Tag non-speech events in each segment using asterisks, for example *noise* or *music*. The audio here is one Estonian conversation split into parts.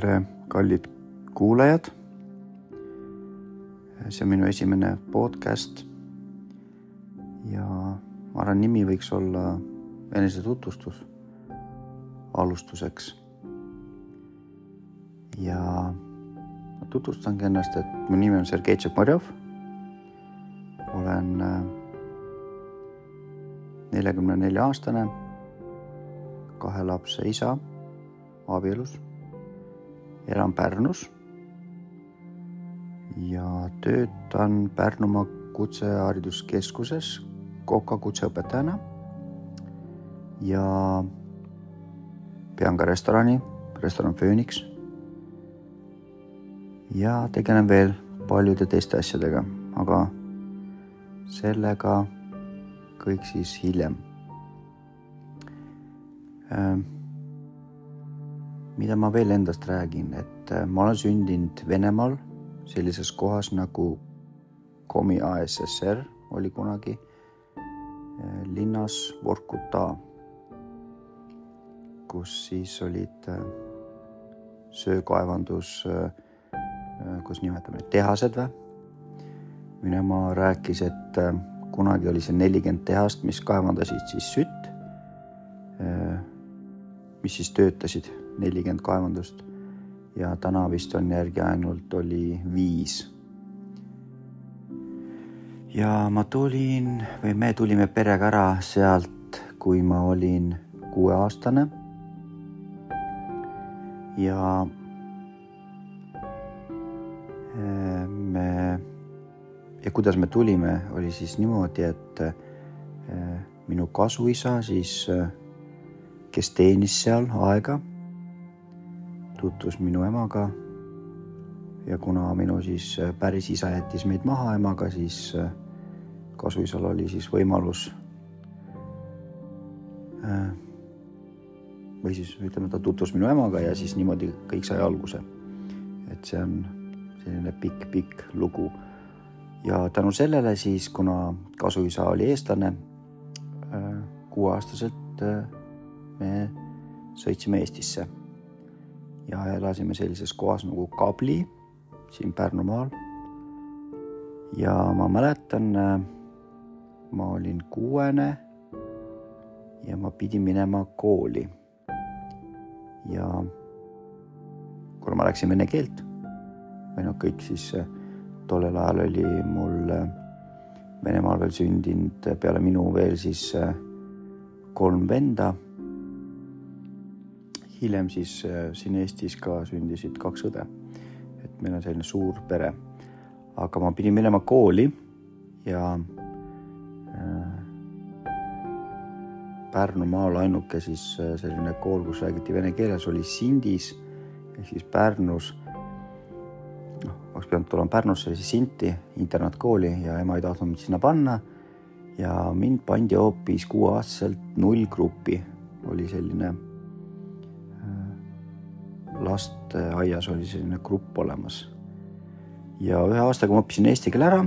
tere, kallid kuulajad. see on minu esimene podcast. ja ma arvan, nimi võiks olla enesetutvustus alustuseks. ja ma tutvustangi ennast, et mu nimi on Sergei Tšekmarjov. olen neljakümne nelja aastane, kahe lapse isa, abielus elan Pärnus ja töötan Pärnumaa Kutsehariduskeskuses Koka kutseõpetajana. ja pean ka restorani, restoran Phoenix. ja tegelen veel paljude teiste asjadega, aga sellega kõik siis hiljem ähm mida ma veel endast räägin, et äh, ma olen sündinud Venemaal sellises kohas nagu Komi ASSR oli kunagi äh, linnas Vorkuta, kus siis olid äh, söökaevandus, kuidas nimetame, tehased või? minu ema rääkis, et kunagi oli see nelikümmend tehast, mis kaevandasid siis sütt, mis siis töötasid nelikümmend kaevandust ja täna vist on järgi ainult oli viis. ja ma tulin või me tulime perega ära sealt, kui ma olin kuueaastane. ja eh, me ja kuidas me tulime, oli siis niimoodi, et eh, minu kasuisa siis, eh, kes teenis seal aega tutvus minu emaga. ja kuna minu siis äh, päris isa jättis meid maha emaga, siis äh, kasuisal oli siis võimalus. Äh, või siis ütleme, ta tutvus minu emaga ja siis niimoodi kõik sai alguse. et see on selline pikk-pikk lugu. ja tänu sellele siis, kuna kasuisa oli eestlane, kuueaastaselt me sõitsime Eestisse ja elasime sellises kohas nagu Kabli siin Pärnumaal. ja ma mäletan, ma olin kuuene ja ma pidin minema kooli. ja kuna ma läksin vene keelt või noh, kõik siis tollel ajal oli mul Venemaal veel sündinud peale minu veel siis kolm venda hiljem siis äh, siin Eestis ka sündisid kaks õde. et meil on selline suur pere. aga ma pidin minema kooli ja äh, Pärnumaal ainuke siis äh, selline kool, kus räägiti vene keeles, oli Sindis ehk siis Pärnus. noh, oleks pidanud tulema Pärnusse, siis Sinti internaatkooli ja ema ei tahtnud mind sinna panna. ja mind pandi hoopis kuueaastaselt nullgruppi, oli selline lasteaias oli selline grupp olemas. ja ühe aastaga ma õppisin eesti keele ära.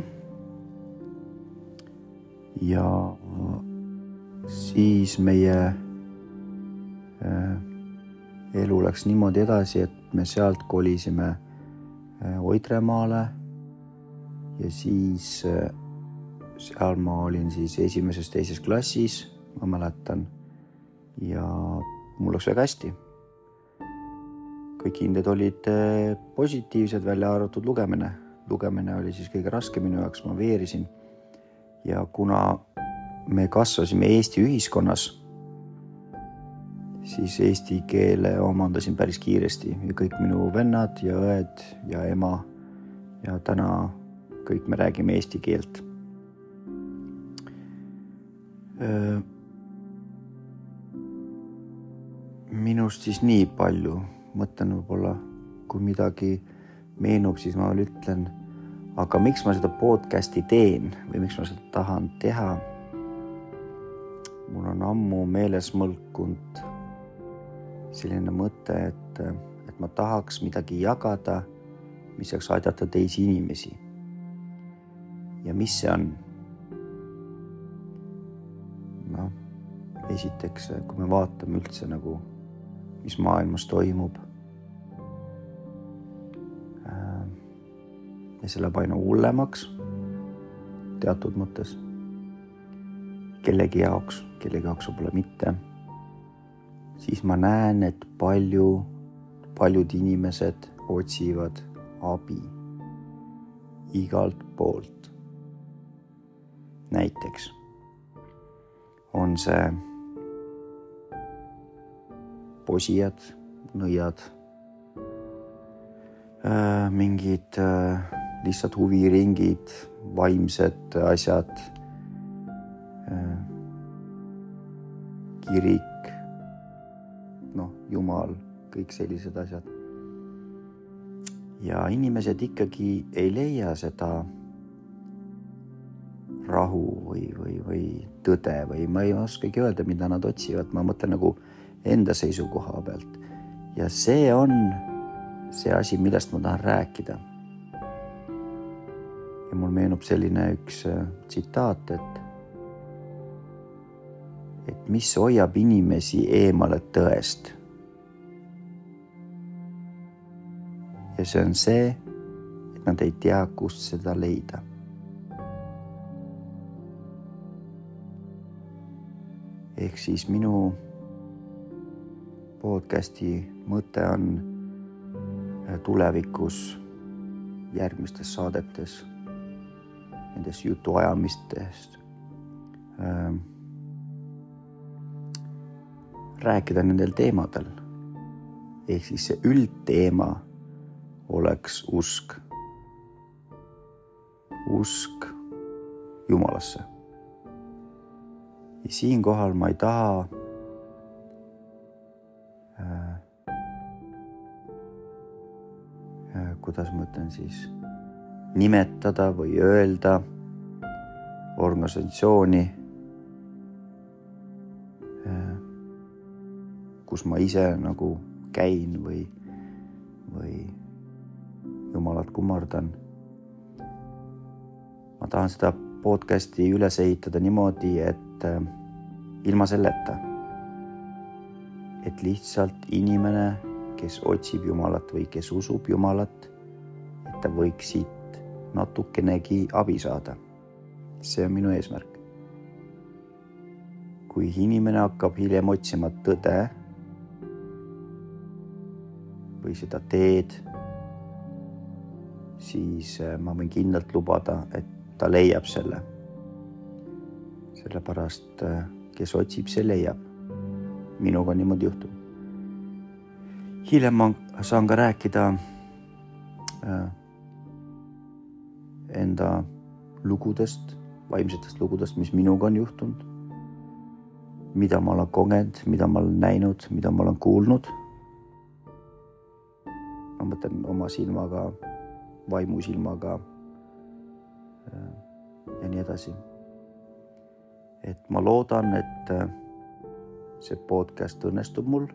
ja siis meie äh, elu läks niimoodi edasi, et me sealt kolisime äh, Oidremaale. ja siis äh, seal ma olin siis esimeses-teises klassis, ma mäletan. ja mul läks väga hästi kõik hinded olid eh, positiivsed, välja arvatud lugemine. lugemine oli siis kõige raskem minu jaoks, ma veerisin. ja kuna me kasvasime Eesti ühiskonnas, siis eesti keele omandasin päris kiiresti ja kõik minu vennad ja õed ja ema ja täna kõik me räägime eesti keelt. minust siis nii palju mõtlen võib-olla, kui midagi meenub, siis ma veel ütlen. aga miks ma seda podcast'i teen või miks ma seda tahan teha? mul on ammu meeles mõlkunud selline mõte, et, et ma tahaks midagi jagada, mis saaks aidata teisi inimesi. ja mis see on? noh, esiteks, kui me vaatame üldse nagu mis maailmas toimub. Äh, ja see läheb aina hullemaks teatud mõttes. kellegi jaoks, kellegi jaoks võib-olla mitte. siis ma näen, et palju, paljud inimesed otsivad abi igalt poolt. näiteks on see posijad, nõiad, äh, mingid äh, lihtsalt huviringid, vaimsed asjad, äh, kirik, noh, jumal, kõik sellised asjad. ja inimesed ikkagi ei leia seda rahu või, või, või tõde või ma ei oskagi öelda, mida nad otsivad, ma mõtlen nagu enda seisukoha pealt. ja see on see asi, millest ma tahan rääkida. ja mul meenub selline üks äh, tsitaat, et, et mis hoiab inimesi eemale tõest. ja see on see, et nad ei tea, kust seda leida ehk siis minu podcasti mõte on äh, tulevikus järgmistes saadetes, nendes jutuajamistest äh, rääkida nendel teemadel. ehk siis see üldteema oleks usk, usk Jumalasse. ja siinkohal ma ei taha kuidas ma ütlen siis, nimetada või öelda organisatsiooni, kus ma ise nagu käin või, või jumalat kummardan. ma tahan seda podcast'i üles ehitada niimoodi, et äh, ilma selleta, et lihtsalt inimene, kes otsib Jumalat või kes usub Jumalat, et võiks siit natukenegi abi saada. see on minu eesmärk. kui inimene hakkab hiljem otsima tõde või seda teed, siis äh, ma võin kindlalt lubada, et ta leiab selle. sellepärast, äh, kes otsib, see leiab. minuga niimoodi juhtub. hiljem ma saan ka rääkida äh, enda lugudest, vaimsetest lugudest, mis minuga on juhtunud. mida ma olen kogenud, mida ma olen näinud, mida ma olen kuulnud. ma mõtlen oma silmaga, vaimusilmaga. ja nii edasi. et ma loodan, et see podcast õnnestub mul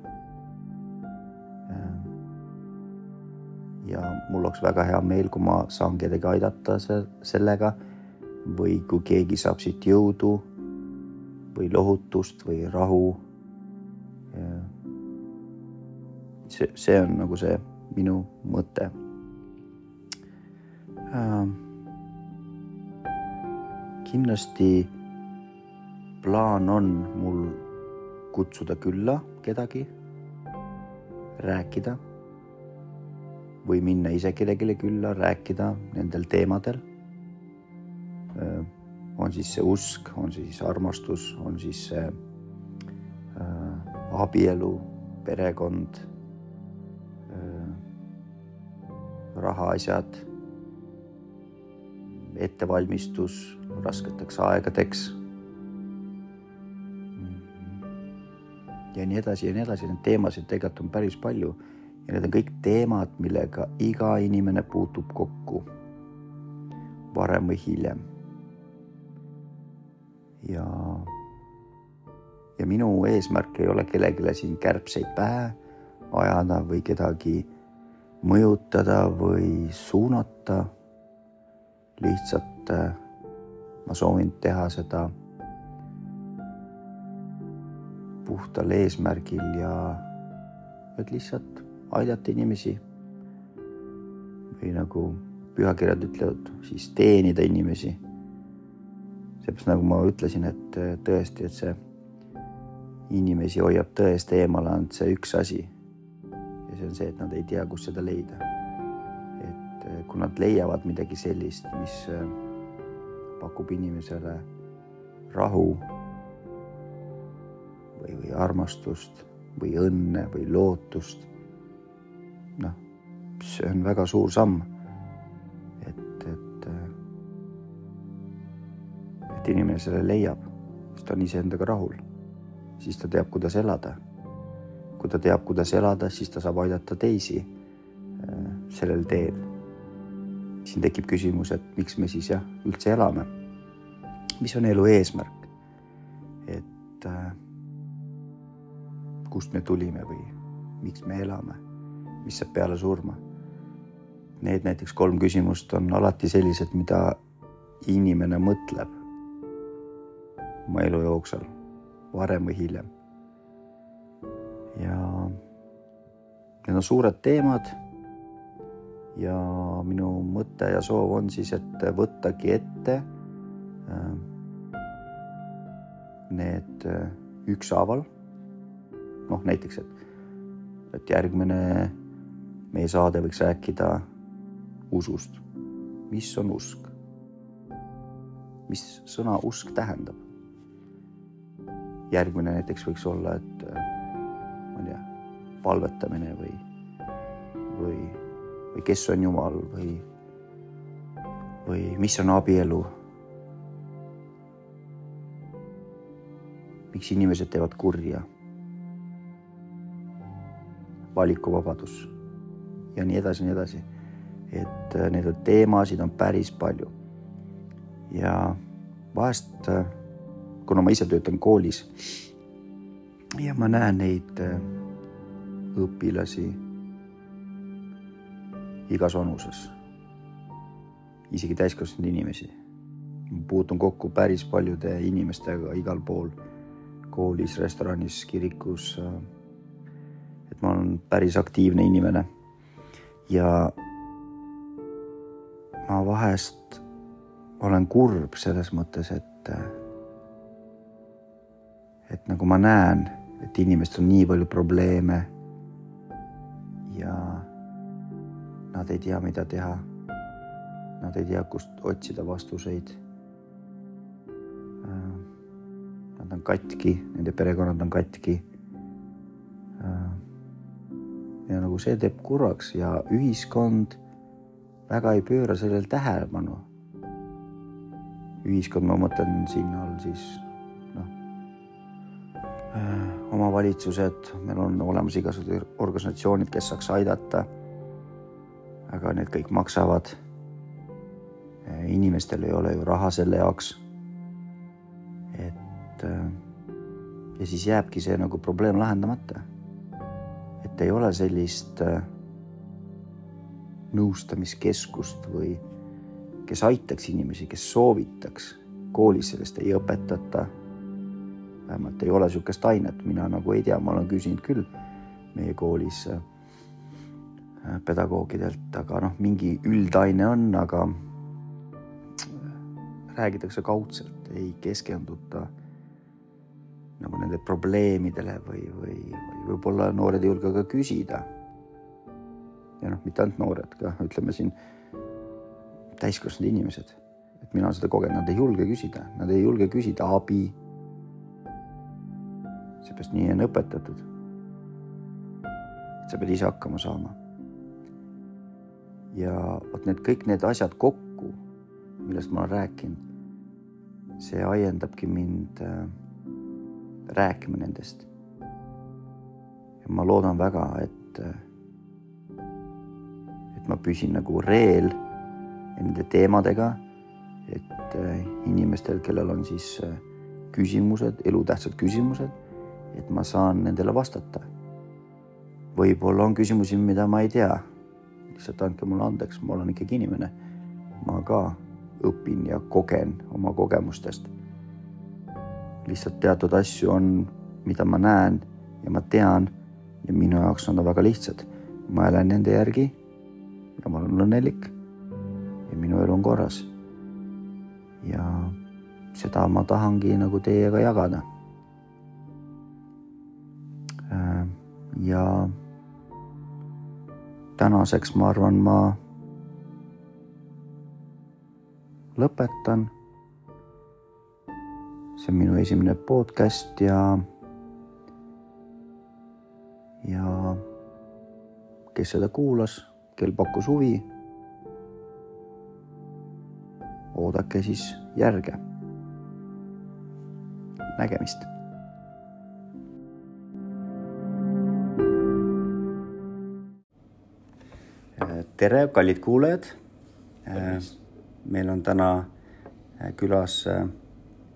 ja mul oleks väga hea meel, kui ma saan kedagi aidata sellega või kui keegi saab siit jõudu või lohutust või rahu. see, see on nagu see minu mõte. kindlasti plaan on mul kutsuda külla kedagi, rääkida või minna ise kellelegi külla, rääkida nendel teemadel. on siis see usk, on siis armastus, on siis see äh, abielu, perekond äh,, rahaasjad, ettevalmistus rasketeks aegadeks. ja nii edasi ja nii edasi, neid teemasid tegelikult on päris palju ja need on kõik teemad, millega iga inimene puutub kokku varem või hiljem. ja, ja minu eesmärk ei ole kellelegi siin kärbseid pähe ajada või kedagi mõjutada või suunata. lihtsalt äh, ma soovin teha seda puhtal eesmärgil ja et lihtsalt aidata inimesi või nagu pühakirjad ütlevad siis teenida inimesi. seepärast nagu ma ütlesin, et tõesti, et see inimesi hoiab tõest eemale ainult see üks asi. ja see on see, et nad ei tea, kus seda leida. et kui nad leiavad midagi sellist, mis pakub inimesele rahu või, või armastust või õnne või lootust. See on väga suur samm. et, et, et inimene selle leiab, siis ta on iseendaga rahul. siis ta teab, kuidas elada. kui ta teab, kuidas elada, siis ta saab aidata teisi äh, sellel teel. siin tekib küsimus, et miks me siis jah, üldse elame. mis on elu eesmärk? et äh, kust me tulime või miks me elame, mis saab peale surma. Need näiteks kolm küsimust on alati sellised, mida inimene mõtleb oma elu jooksul, varem või hiljem. ja need on suured teemad. ja minu mõte ja soov on siis, et võttagi ette äh, need äh, ükshaaval noh, näiteks, et, et järgmine meie saade võiks rääkida usust. mis on usk? mis sõna usk tähendab? järgmine näiteks võiks olla, et ma ei tea, palvetamine või, või, või kes on Jumal või, või mis on abielu. miks inimesed teevad kurja valikuvabadus ja nii edasi, nii edasi. et äh, neid teemasid on päris palju. ja vahest, äh, kuna ma ise töötan koolis ja ma näen neid äh, õpilasi igas vanuses, isegi täiskasvanud inimesi. puutun kokku päris paljude inimestega igal pool, koolis, restoranis, kirikus et ma olen päris aktiivne inimene. Ja ma vahest olen kurb selles mõttes, et, et nagu ma näen, et inimestel on nii palju probleeme ja nad ei tea, mida teha. Nad ei tea, kust otsida vastuseid. Nad on katki, nende perekonnad on katki ja nagu see teeb kurvaks ja ühiskond väga ei pööra sellele tähelepanu. ühiskond, ma mõtlen siin all siis noh, äh, omavalitsused, meil on olemas igasugused organisatsioonid, kes saaks aidata. aga need kõik maksavad. Äh, inimestel ei ole ju raha selle jaoks. et äh, ja siis jääbki see nagu probleem lahendamata et ei ole sellist äh, nõustamiskeskust või kes aitaks inimesi, kes soovitaks. koolis sellest ei õpetata. vähemalt ei ole niisugust ainet, mina nagu ei tea, ma olen küsinud küll meie koolis äh, pedagoogidelt, aga noh, mingi üldaine on, aga räägitakse kaudselt, ei keskenduta nagu nende probleemidele või, või, või võib-olla noored ei julge ka küsida. ja noh, mitte ainult noored, ka ütleme siin täiskasvanud inimesed, et mina seda kogenud, nad ei julge küsida, nad ei julge küsida abi. seepärast nii on õpetatud. et sa pead ise hakkama saama. ja vot need kõik need asjad kokku, millest ma olen rääkinud, see ajendabki mind äh, rääkima nendest. ja ma loodan väga, et, et ma püsin nagu reel nende teemadega, et inimestel, kellel on siis küsimused, elutähtsad küsimused, et ma saan nendele vastata. võib-olla on küsimusi, mida ma ei tea. lihtsalt andke mulle andeks, ma olen ikkagi inimene. ma ka õpin ja kogen oma kogemustest lihtsalt teatud asju on, mida ma näen ja ma tean ja minu jaoks on nad väga lihtsad. ma elan nende järgi ja ma olen õnnelik. minu elu on korras. ja seda ma tahangi nagu teiega jagada. Äh, ja tänaseks ma arvan, ma lõpetan. See on minu esimene podcast ja, ja kes seda kuulas, kel pakkus huvi, oodake siis järge. nägemist tere, kallid kuulajad. meil on täna külas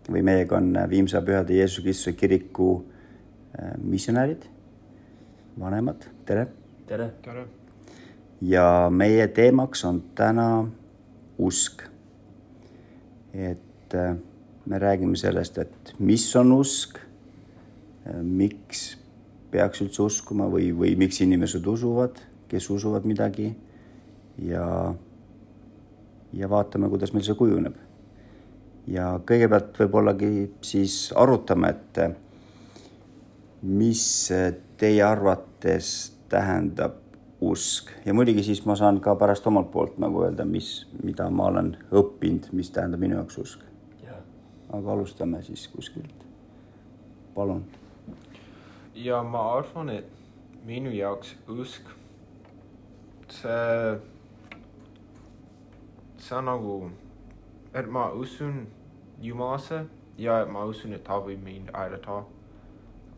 või meiega on Viimsa Pühade Jeesuse Kristuse kiriku missionärid, vanemad, tere. tere. tere. ja meie teemaks on täna usk. et me räägime sellest, et mis on usk, miks peaks üldse uskuma või, või miks inimesed usuvad, kes usuvad midagi ja, ja vaatame, kuidas meil see kujuneb. Ja kõigepealt võib-ollagi siis arutame, et mis teie arvates tähendab usk ja muidugi siis ma saan ka pärast omalt poolt nagu öelda, mis, mida ma olen õppinud, mis tähendab minu jaoks usk. aga alustame siis kuskilt. palun. ja ma arvan, et minu jaoks usk, see see on nagu, et ma usun Jumalasse ja ma usun, et ta võib mind aidata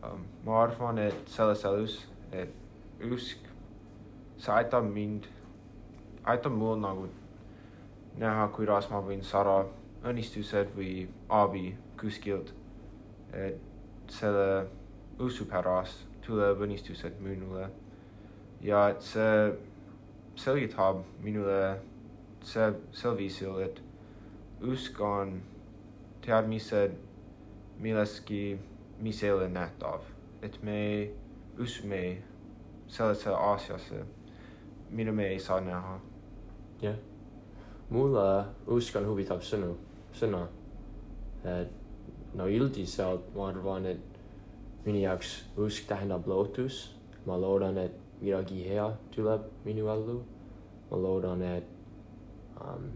um,. ma arvan, et selles elus, et usk, see aitab mind, aitab mul nagu näha, kuidas ma võin saada õnnistused või abi kuskilt. et selle usu pärast tuleb õnnistused minule ja et see selgitab minule see, sel viisil, et usk on teadmised millestki, mis ei ole nähtav, et me usume sellesse asjasse, mida me ei saa näha. jah mulle usk on huvitav sõnu, sõna. et no üldiselt ma arvan, et minu jaoks usk tähendab lootus. ma loodan, et midagi hea tuleb minu ellu. ma loodan, et um,.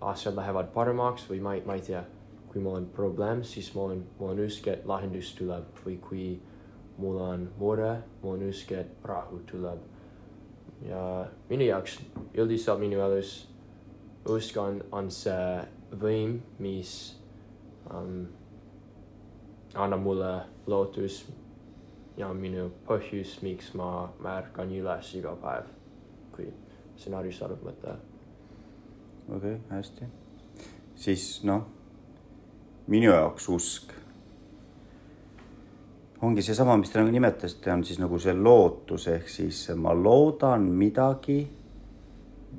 Asjad lähevad paremaks või ma ma ei tea, kui mul on probleem, siis mul on, mul on usk, et lahendus tuleb või kui mul on mure, mul on usk, et rahu tuleb. ja minu jaoks üldiselt minu elus usk on, on see võim, mis um, annab mulle lootus ja minu põhjus, miks ma, ma ärkan üles iga päev, kui stsenaarius saadab mõte. Okei okay,, hästi. siis noh, minu jaoks usk ongi seesama, mis te nagu nimetasite, on siis nagu see lootus, ehk siis ma loodan midagi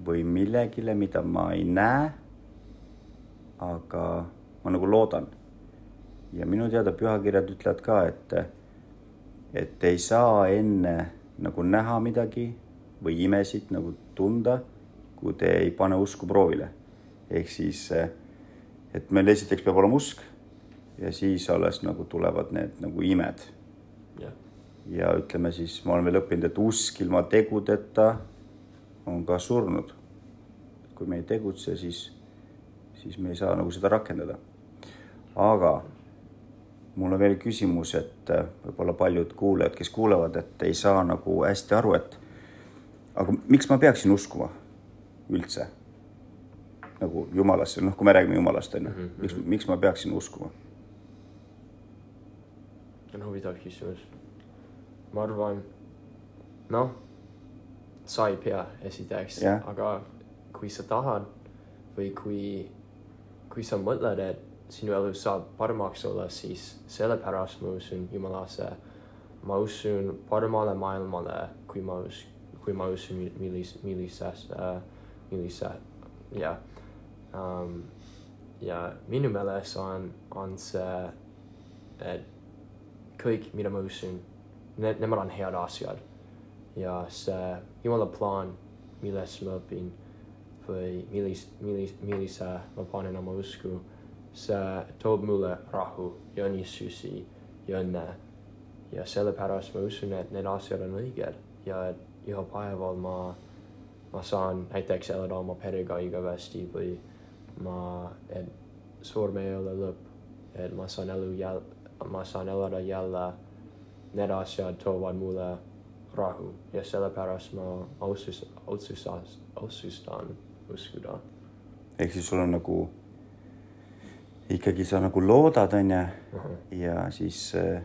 või millegile, mida ma ei näe. aga ma nagu loodan. ja minu teada pühakirjad ütlevad ka, et, et ei saa enne nagu näha midagi või imesid nagu tunda, kui te ei pane usku proovile. ehk siis, et meil esiteks peab olema usk ja siis alles nagu tulevad need nagu imed. ja ütleme siis, ma olen veel õppinud, et usk ilma tegudeta on ka surnud. kui me ei tegutse, siis, siis me ei saa nagu seda rakendada. aga mul on veel küsimus, et võib-olla paljud kuulajad, kes kuulevad, et ei saa nagu hästi aru, et aga miks ma peaksin uskuma üldse nagu jumalasse, noh, kui me räägime jumalast, on ju, mhm, miks, mhm. miks ma peaksin uskuma? see on huvitav küsimus. ma arvan, noh, sa ei pea esiteks yeah., aga kui sa tahad või kui, kui sa mõtled, et sinu elu saab paremaks olla, siis sellepärast ma usun Jumalasse. ma usun paremale maailmale, kui ma usun kui ma usun, millis, millisest äh,, millise, jah um,. ja minu meelest on, on see, et kõik, mida ma usun, need, nemad on head asjad. ja see jumala plaan, millest ma õpin või millis-, millis-, millise ma panen oma usku, see toob mulle rahu ja õnnistusi ja õnne. ja sellepärast ma usun, et need asjad on õiged ja et igal päeval ma, saan näiteks elada oma perega igavesti või ma, et surm ei ole lõpp, et ma saan elu jälle, ma saan elada jälle, need asjad toovad mulle rahu. Ja sellepärast ma otsus-, otsustas, otsustan uskuda. ehk siis sul on nagu ikkagi sa nagu loodad, onju, ja siis äh,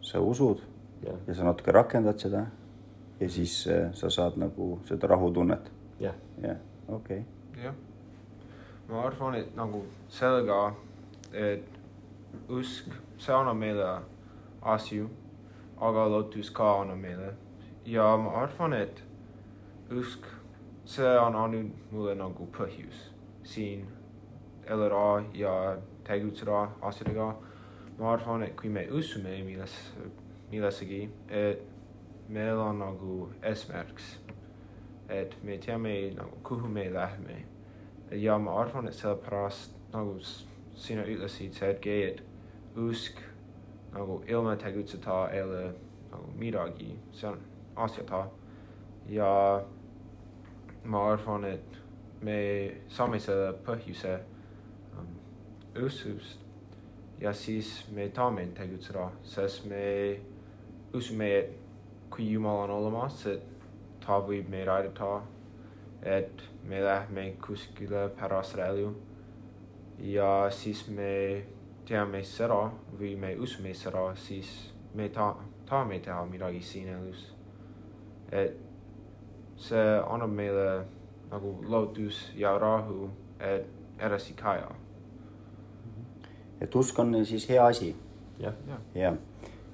sa usud jah, ja sa natuke rakendad seda ja siis äh, sa saad nagu seda rahutunnet. jah, jah, okei okay.. jah, ma arvan, et nagu sellega, et usk, see annab meile asju, aga lootus ka annab meile ja ma arvan, et usk, see on andnud mulle nagu põhjus siin elada ja tegutseda asjadega. ma arvan, et kui me usume milles, millessegi, et meil on nagu eesmärks, et me teame nagu kuhu me lähme ja ma arvan, et sellepärast nagu sina ütlesid, Sergei, et usk nagu ilma tegutseda ei ole nagu midagi, see on asjata. ja ma arvan, et me saame selle põhjuse um, usust ja siis me tahame tegutseda, sest me usume, et on olemas, et ta võib meid aidata, et me lähme kuskile pärast elu ja siis me teame seda või me usume seda, siis me ta-, tahame teha midagi siin elus. et see annab meile nagu lootus ja rahu, et edasi käia. et usk on siis hea asi. Jah, jah, ja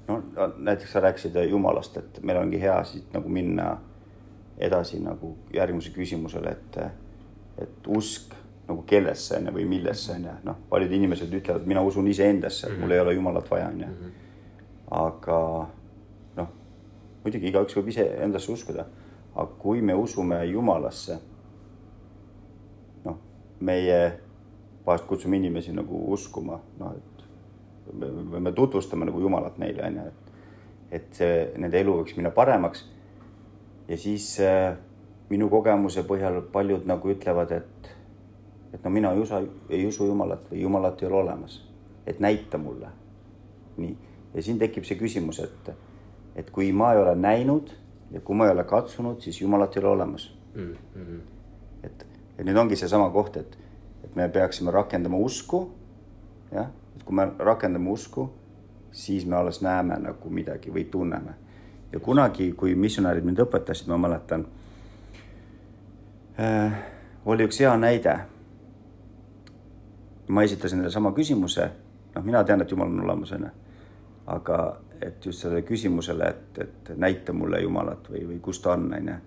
no näiteks sa rääkisid Jumalast, et meil ongi hea siit nagu minna edasi nagu järgmise küsimusele, et, et usk nagu kellesse on ju või millesse on ju, noh, paljud inimesed ütlevad, mina usun iseendasse, et mul ei ole Jumalat vaja on ju. aga noh, muidugi igaüks võib iseendasse uskuda, aga kui me usume Jumalasse, noh, meie vahest kutsume inimesi nagu uskuma, noh, et me, me, me tutvustame nagu Jumalat neile onju, et et see nende elu võiks minna paremaks. ja siis äh, minu kogemuse põhjal paljud nagu ütlevad, et et no mina ei usu, ei usu Jumalat või Jumalat ei ole olemas, et näita mulle. nii, ja siin tekib see küsimus, et et kui ma ei ole näinud ja kui ma ei ole katsunud, siis Jumalat ei ole olemas mm,. Mm, et, et nüüd ongi seesama koht, et, et me peaksime rakendama usku. jah, kui me rakendame usku, siis me alles näeme nagu midagi või tunneme. ja kunagi, kui missionärid mind õpetasid, ma mäletan äh,, oli üks hea näide. ma esitasin neile sama küsimuse, noh, mina tean, et Jumal on olemas, onju. aga et just sellele küsimusele, et, et näita mulle Jumalat või, või kus ta on, onju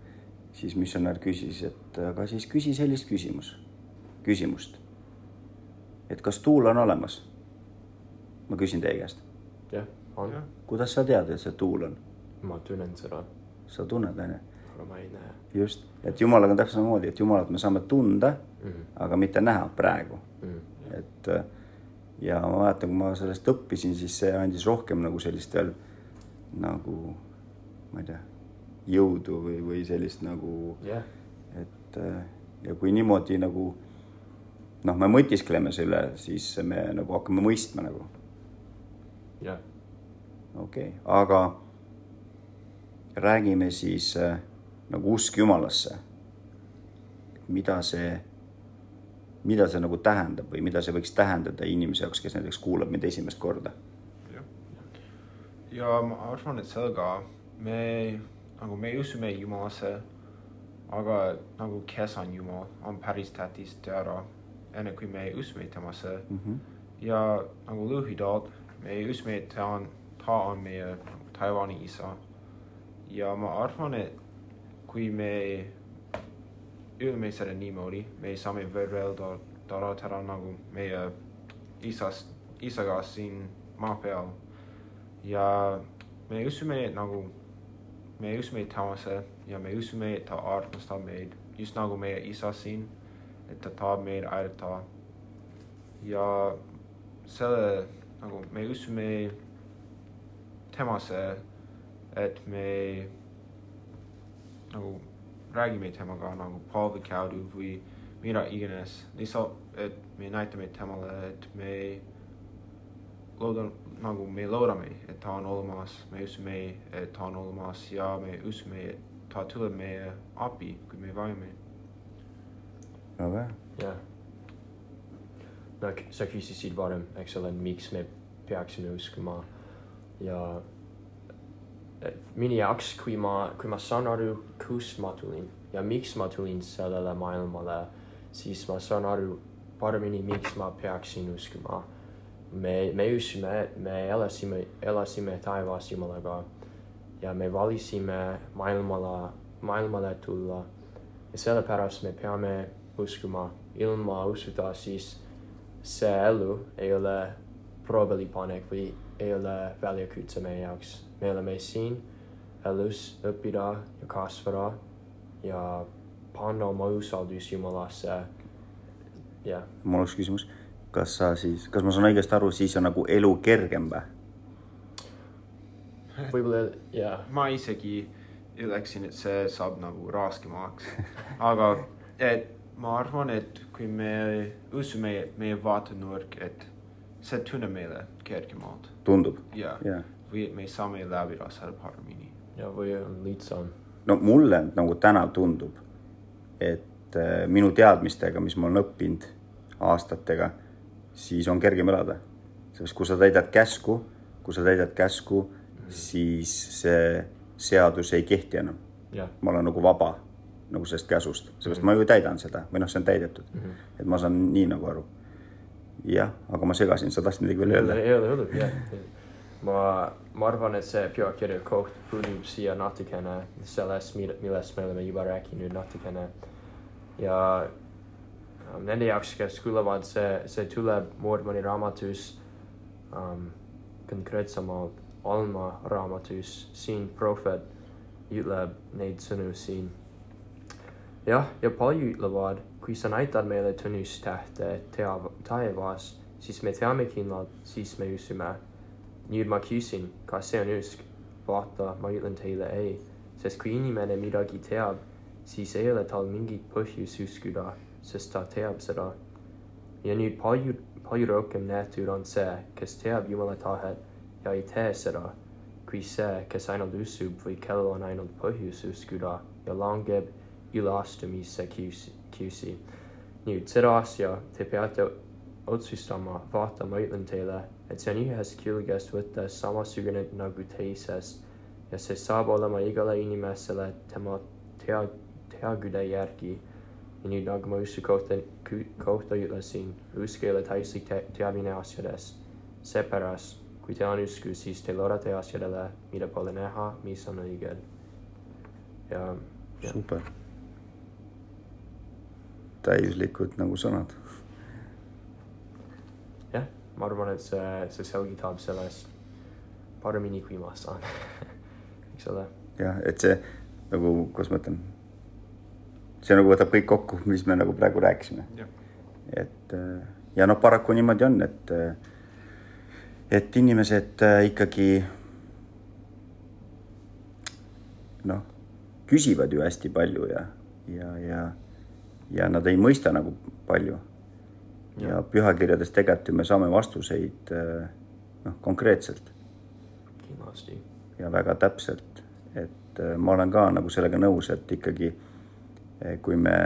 siis missionär küsis, et aga siis küsi sellist küsimus, küsimust. et kas tuul on olemas? Ma küsin teie käest, jah, on. Kuidas sa tead, et see tuul on? ma tunnen seda, sa tunned, onju. aga ma ei näe. Just, et Jumalaga on täpselt samamoodi, et Jumalat me saame tunda, mm,. aga mitte näha praegu. Mm, et äh, ja ma mäletan, kui ma sellest õppisin, siis see andis rohkem nagu sellist veel nagu ma ei tea, jõudu või, või sellist nagu jah, et äh, ja kui niimoodi nagu noh, me mõtiskleme selle, siis me nagu hakkame mõistma nagu jah, okei okay., aga räägime siis äh, nagu usk Jumalasse. mida see, mida see nagu tähendab või mida see võiks tähendada inimese jaoks, kes näiteks kuulab mind esimest korda? ja ma arvan, et sellega me nagu me usume Jumalasse, aga nagu kes on Jumal, on päris tähtis teada, enne kui me usume temasse Mm -hmm. ja nagu lühidalt me usume, et ta on, ta on meie Taiwan'i isa. ja ma arvan, et kui me ütleme seda niimoodi, me saame võrrelda teda teda nagu meie isast, isaga siin maa peal. ja me usume, et nagu me usume temasse ja me usume, et ta armastab meid just nagu meie isa siin. et ta tahab meid aidata. ja selle nagu me usume temasse, et me nagu räägime temaga nagu palve kaudu või mida iganes, lihtsalt, et me näitame temale, et me loodan, nagu me loodame, et ta on olemas, me usume, et ta on olemas ja me usume, et ta tuleb meie abi, kui me vajame. väga hea. jah. No k- sa küsisid varem, eks ole, miks me peaksime uskuma ja minu jaoks, kui ma, kui ma saan aru, kust ma tulin ja miks ma tulin sellele maailmale, siis ma saan aru paremini, miks ma peaksin uskuma. me, me usume, me elasime, elasime taevas Jumalaga ja me valisime maailmale, maailmale tulla ja sellepärast me peame uskuma, ilma usuta siis see elu ei ole proovilipanek või ei ole väljakutse meie jaoks. me oleme siin elus õppida ja kasvada ja panna oma usaldus Jumalasse. jah, mul oleks küsimus, kas sa siis, kas ma saan õigesti aru, siis on nagu elu kergem või? võib-olla jah, ma isegi ütleksin, et see saab nagu raskemaks, aga et ma arvan, et kui me usume, meie vaatenurk, et see tunneb meile kergemalt tundub, ja jah. või et me saame läbida selle paremini. ja või on lihtsam. no mulle nagu täna tundub, et äh, minu teadmistega, mis ma olen õppinud aastatega, siis on kergem elada. sest kui sa täidad käsku, kui sa täidad käsku, siis see seadus ei kehti enam. jah, ma olen nagu vaba nagu sellest käsust, seepärast ma ju täidan seda või noh, see on täidetud mm. -hmm. et ma saan nii nagu aru. jah, aga ma segasin, sa tahtsid midagi veel öelda? ei ole hullu, jah. ma, ma arvan, et see pühakirja koht puudub siia natukene sellest, millest me oleme juba rääkinud natukene. ja um, nende jaoks, kes kuulevad, see, see tuleb Mormoni raamatus um, konkreetsemalt Alma raamatus, siin prohvet ütleb neid sõnu siin. Jah, ja palju ütlevad, kui sa näitad meile tunnustähte tea-, taevas, siis me teame kindlalt, siis me usume. nüüd ma küsin, kas see on usk? vaata, ma ütlen teile ei, sest kui inimene midagi teab, siis ei ole tal mingit põhjust uskuda, sest ta teab seda. ja nüüd palju, palju rohkem nähtud on see, kes teab Jumala tahet ja ei tee seda, kui see, kes ainult usub või kellel on ainult põhjus uskuda ja langeb üleastumisse kiusi, kiusi. nüüd seda asja te peate otsustama, vaata, ma ütlen teile, et see on ühest küljest võttes samasugune nagu teisest ja see saab olema igale inimesele tema tea, teagude järgi. ja nüüd nagu ma usu kohta, kohta ütlesin, usk ei ole täislik te teadmine asjadest. seepärast, kui teil on usku, siis te loodate asjadele, mida pole näha, mis on õiged. ja, ja super. Täiuslikud nagu sõnad. jah, ma arvan, et see, see selgitab sellest paremini, kui ma saan *laughs* eks ole. jah, et see nagu, kuidas ma ütlen, see nagu võtab kõik kokku, mis me nagu praegu rääkisime. et äh, ja noh, paraku niimoodi on, et, äh, et inimesed äh, ikkagi noh, küsivad ju hästi palju ja, ja, ja, ja nad ei mõista nagu palju. ja pühakirjades tegelikult ju me saame vastuseid noh, konkreetselt kindlasti. ja väga täpselt, et äh, ma olen ka nagu sellega nõus, et ikkagi äh, kui me,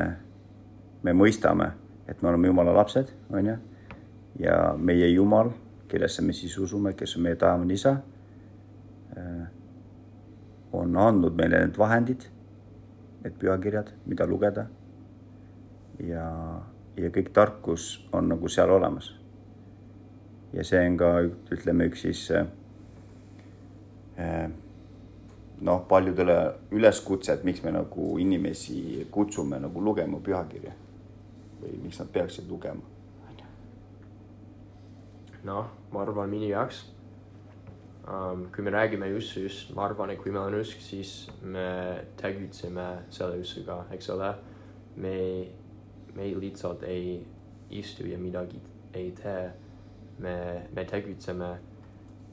me mõistame, et me oleme Jumala lapsed, on ju, ja meie Jumal, kellesse me siis usume, kes on meie taevane isa, on andnud meile need vahendid, need pühakirjad, mida lugeda. Ja, ja kõik tarkus on nagu seal olemas. ja see on ka, ütleme, üks siis äh, noh, paljudele üleskutse, et miks me nagu inimesi kutsume nagu lugema pühakirja või miks nad peaksid lugema. noh, ma arvan minu jaoks um,, kui me räägime usust, ma arvan, et kui meil on usk, siis me tegutseme selle usuga, eks ole. me, me lihtsalt ei istu ja midagi ei tee. me, me tegutseme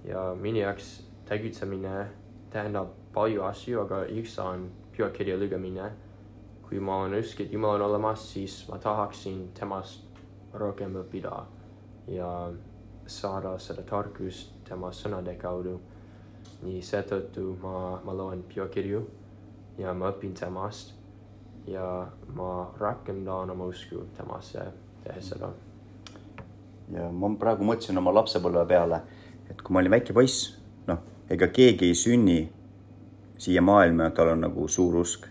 ja minu jaoks tegutsemine tähendab palju asju, aga üks on pühakirja lugemine. kui ma olen usk, et Jumal on olemas, siis ma tahaksin temast rohkem õppida ja saada seda tarkust tema sõnade kaudu. nii seetõttu ma, ma loen pühakirju ja ma õpin temast ja ma rakendan oma usku temasse tehes seda. ja ma praegu mõtlesin oma lapsepõlve peale, et kui ma olin väike poiss, noh, ega keegi ei sünni siia maailma, tal on nagu suur usk.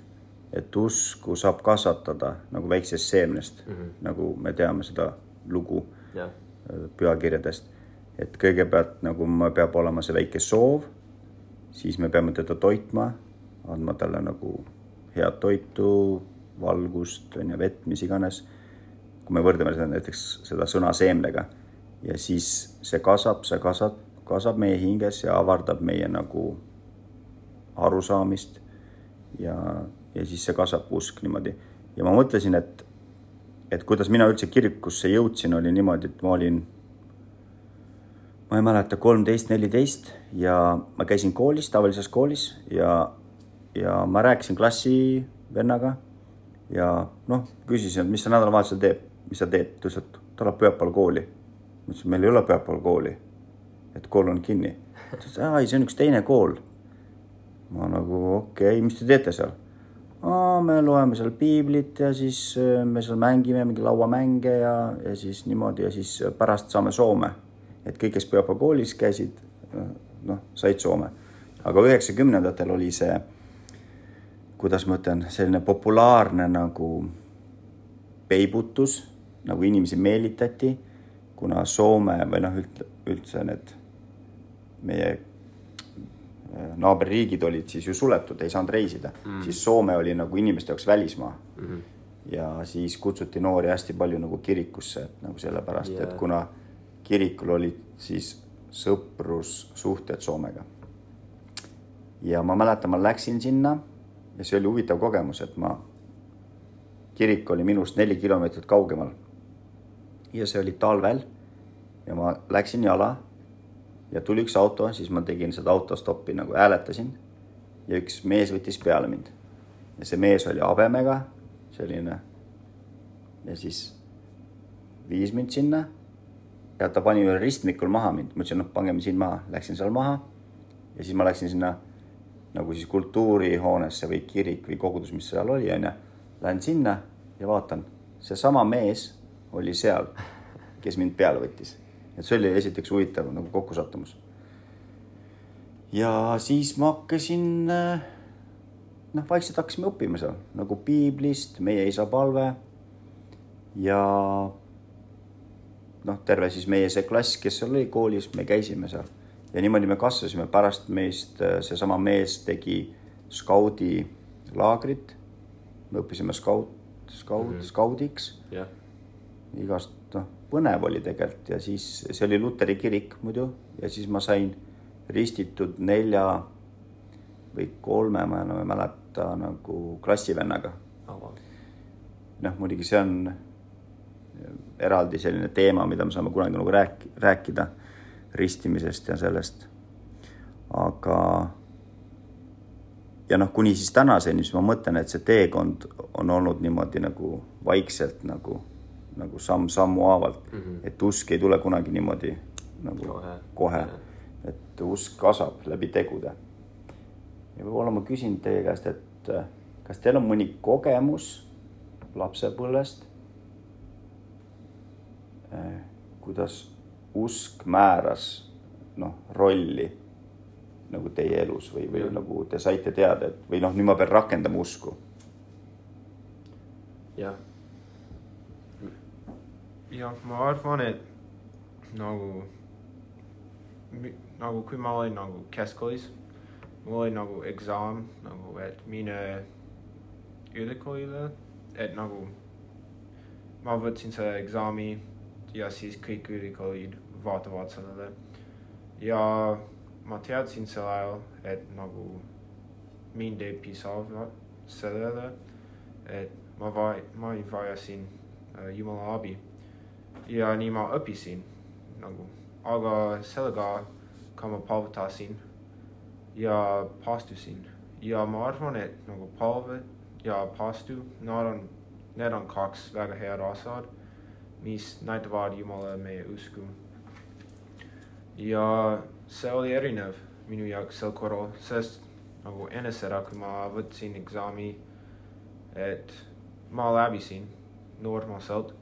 et usku saab kasvatada nagu väiksest seemnest mm, -hmm. nagu me teame seda lugu jah, pühakirjadest. et kõigepealt nagu ma peab olema see väike soov, siis me peame teda toitma, andma talle nagu head toitu, valgust, on ju, vett, mis iganes. kui me võrdleme seda näiteks seda sõna seemnega ja siis see kasvab, see kasvab, kasvab meie hinges ja avardab meie nagu arusaamist ja, ja siis see kasvab usk niimoodi. ja ma mõtlesin, et, et kuidas mina üldse kirikusse jõudsin, oli niimoodi, et ma olin, ma ei mäleta, kolmteist, neliteist ja ma käisin koolis, tavalises koolis ja, ja ma rääkisin klassivennaga ja noh, küsisin, mis sa nädalavahetusel teed, mis sa teed, ta ütles, et ta läheb pühapäeval kooli. ma ütlesin, meil ei ole pühapäeval kooli, et kool on kinni. ta ütles, aa ei, see on üks teine kool ma nagu okei okay,, mis te teete seal? me loeme seal piiblit ja siis äh, me seal mängime mingi lauamänge ja, ja siis niimoodi ja siis pärast saame Soome. et kõik, kes pühapäeva koolis käisid, äh, noh, said Soome. aga üheksakümnendatel oli see, kuidas ma ütlen, selline populaarne nagu peibutus, nagu inimesi meelitati, kuna Soome või noh, üldse need meie naaberriigid olid siis ju suletud, ei saanud reisida mm., siis Soome oli nagu inimeste jaoks välismaa mm. -hmm. ja siis kutsuti noori hästi palju nagu kirikusse, et nagu sellepärast yeah., et kuna kirikul olid siis sõprussuhted Soomega. ja ma mäletan, ma läksin sinna ja see oli huvitav kogemus, et ma, kirik oli minust neli kilomeetrit kaugemal. ja see oli talvel ja ma läksin jala ja tuli üks auto, siis ma tegin seda autostoppi nagu hääletasin. ja üks mees võttis peale mind. ja see mees oli habemega, selline. ja siis viis mind sinna. ja ta pani ühel ristmikul maha mind, ma ütlesin, noh, pangeme siin maha, läksin seal maha. ja siis ma läksin sinna nagu siis kultuurihoonesse või kirik või kogudus, mis seal oli, onju. Lähen sinna ja vaatan, seesama mees oli seal, kes mind peale võttis et see oli esiteks huvitav nagu kokkusattumus. ja siis ma hakkasin, eh, noh, vaikselt hakkasime õppima seal nagu piiblist, meie isa palve. ja noh, terve siis meie see klass, kes seal oli koolis, me käisime seal ja niimoodi me kasvasime, pärast meist eh, seesama mees tegi skaudi laagrit. me õppisime skaut, skaut mm, -hmm. skaudiks yeah.. igast noh põnev oli tegelikult. Ja siis see oli luteri kirik muidu. Ja siis ma sain ristitud nelja või kolme, ma enam ei mäleta, nagu klassivennaga. Oh,. noh, muidugi see on eraldi selline teema, mida me saame kunagi nagu rääk-, rääkida ristimisest ja sellest. aga ja noh, kuni siis tänaseni, siis ma mõtlen, et see teekond on olnud niimoodi nagu vaikselt nagu nagu samm-sammu haavalt mm, -hmm. et usk ei tule kunagi niimoodi nagu kohe, kohe., et usk kasvab läbi tegude. ja võib-olla ma küsin teie käest, et äh, kas teil on mõni kogemus lapsepõlvest, äh, kuidas usk määras noh, rolli nagu teie elus või, või mm. nagu te saite teada, et või noh, nüüd ma pean rakendama usku. jah jah, ma arvan, et nagu, nagu kui ma olin nagu keskkoolis, mul oli nagu eksam nagu, et mine ülikoolile, et nagu ma võtsin selle eksami ja siis kõik ülikoolid vaatavad sellele. ja ma teadsin sel ajal, et nagu mind ei piisa sellele, et ma va-, ma vajasin äh, Jumala abi. ja nii ma õppisin nagu, aga sellega ka ma palvetasin ja paastusin ja ma arvan, et nagu palved ja paastu, nad on, need on kaks väga head asjad, mis näitavad Jumala meie usku. Ja see oli erinev minu jaoks sel korral, sest nagu enne seda, kui ma võtsin eksami, et ma läbisin normaalselt,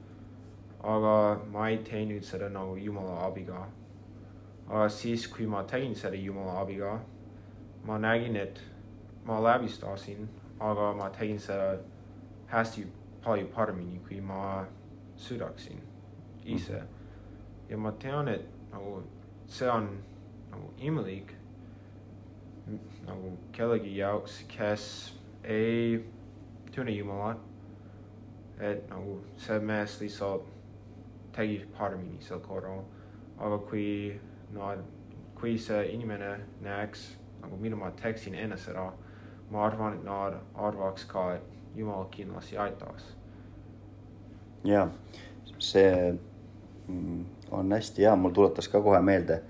aga ma ei teinud seda nagu Jumala abiga. aga siis, kui ma tegin seda Jumala abiga, ma nägin, et ma läbistasin, aga ma tegin seda hästi palju paremini, kui ma suudaksin ise. ja ma tean, et nagu see on nagu imelik nagu kellegi jaoks, kes ei tunne Jumalat. et nagu see mees lihtsalt tegi paremini sel korral, aga kui nad, kui see inimene näeks nagu mida ma teeksin enne seda, ma arvan, et nad arvaks ka, et Jumal kindlasti aitaks. ja see mm, on hästi hea, mul tuletas ka kohe meelde,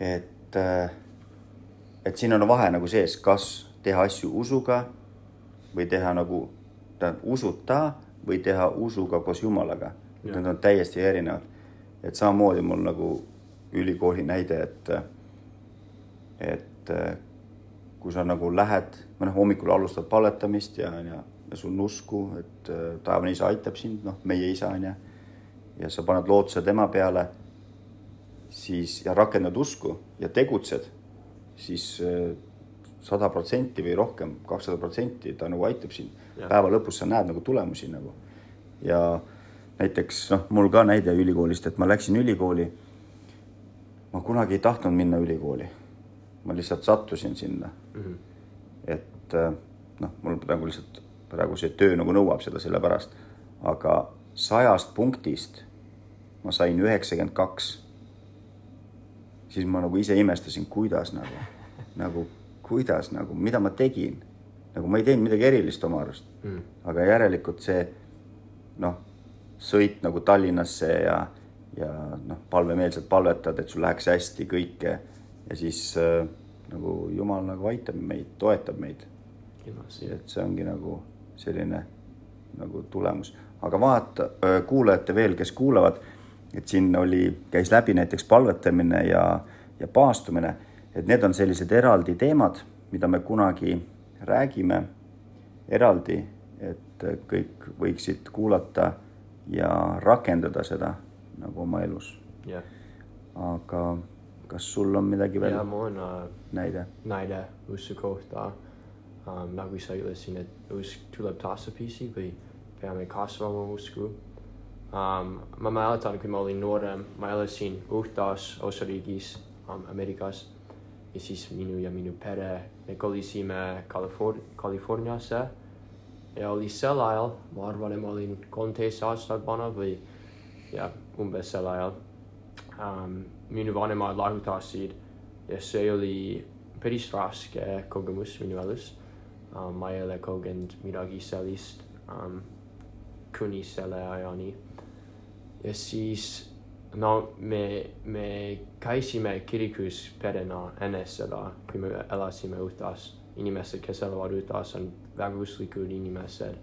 et, äh, et siin on vahe nagu sees, kas teha asju usuga või teha nagu, tähendab usuta või teha usuga koos Jumalaga. Need on täiesti erinevad. et samamoodi mul nagu ülikooli näide, et, et kui sa nagu lähed, või noh, hommikul alustad palvetamist ja, ja, ja sul on usku, et äh, taevane isa aitab sind, noh, meie isa on ju. Ja sa paned lootuse tema peale, siis ja rakendad usku ja tegutsed, siis äh, sada protsenti või rohkem, kakssada protsenti ta nagu aitab sind. päeva lõpus sa näed nagu tulemusi nagu. ja näiteks noh, mul ka näide ülikoolist, et ma läksin ülikooli. ma kunagi ei tahtnud minna ülikooli ma lihtsalt sattusin sinna mm. -hmm. et äh, noh, mul praegu lihtsalt praegu see töö nagu nõuab seda sellepärast, aga sajast punktist ma sain üheksakümmend kaks. siis ma nagu ise imestasin, kuidas nagu, nagu kuidas nagu, mida ma tegin. nagu ma ei teinud midagi erilist oma arust mm., aga järelikult see noh, sõit nagu Tallinnasse ja, ja noh, palvemeelselt palvetad, et sul läheks hästi kõike ja siis äh, nagu Jumal nagu aitab meid, toetab meid. et see ongi nagu selline nagu tulemus, aga vaata, kuulajate veel, kes kuulavad, et siin oli, käis läbi näiteks palvetamine ja, ja paastumine, et need on sellised eraldi teemad, mida me kunagi räägime eraldi, et kõik võiksid kuulata ja rakendada seda nagu oma elus yeah.. aga kas sul on midagi veel? jaa, mul on uh, näide, näide usu kohta um,. nagu sa ütlesid, et usk tuleb tasapisi või peame kasvama usku um,. ma mäletan, kui ma olin noorem, ma elasin Uhtas osariigis um, Ameerikas ja siis minu ja minu pere, me kolisime Californ-, Californiasse ja oli sel ajal, ma arvan, et ma olin kolmteist aastat vana või jah, umbes sel ajal um, minu vanemad lahutasid ja see oli päris raske kogemus minu elus um,. ma ei ole kogenud midagi sellist um, kuni selle ajani. ja siis no me, me käisime kirikus perena enne seda, kui me elasime Utas. inimesed, kes elavad Utas, on väga usklikud inimesed.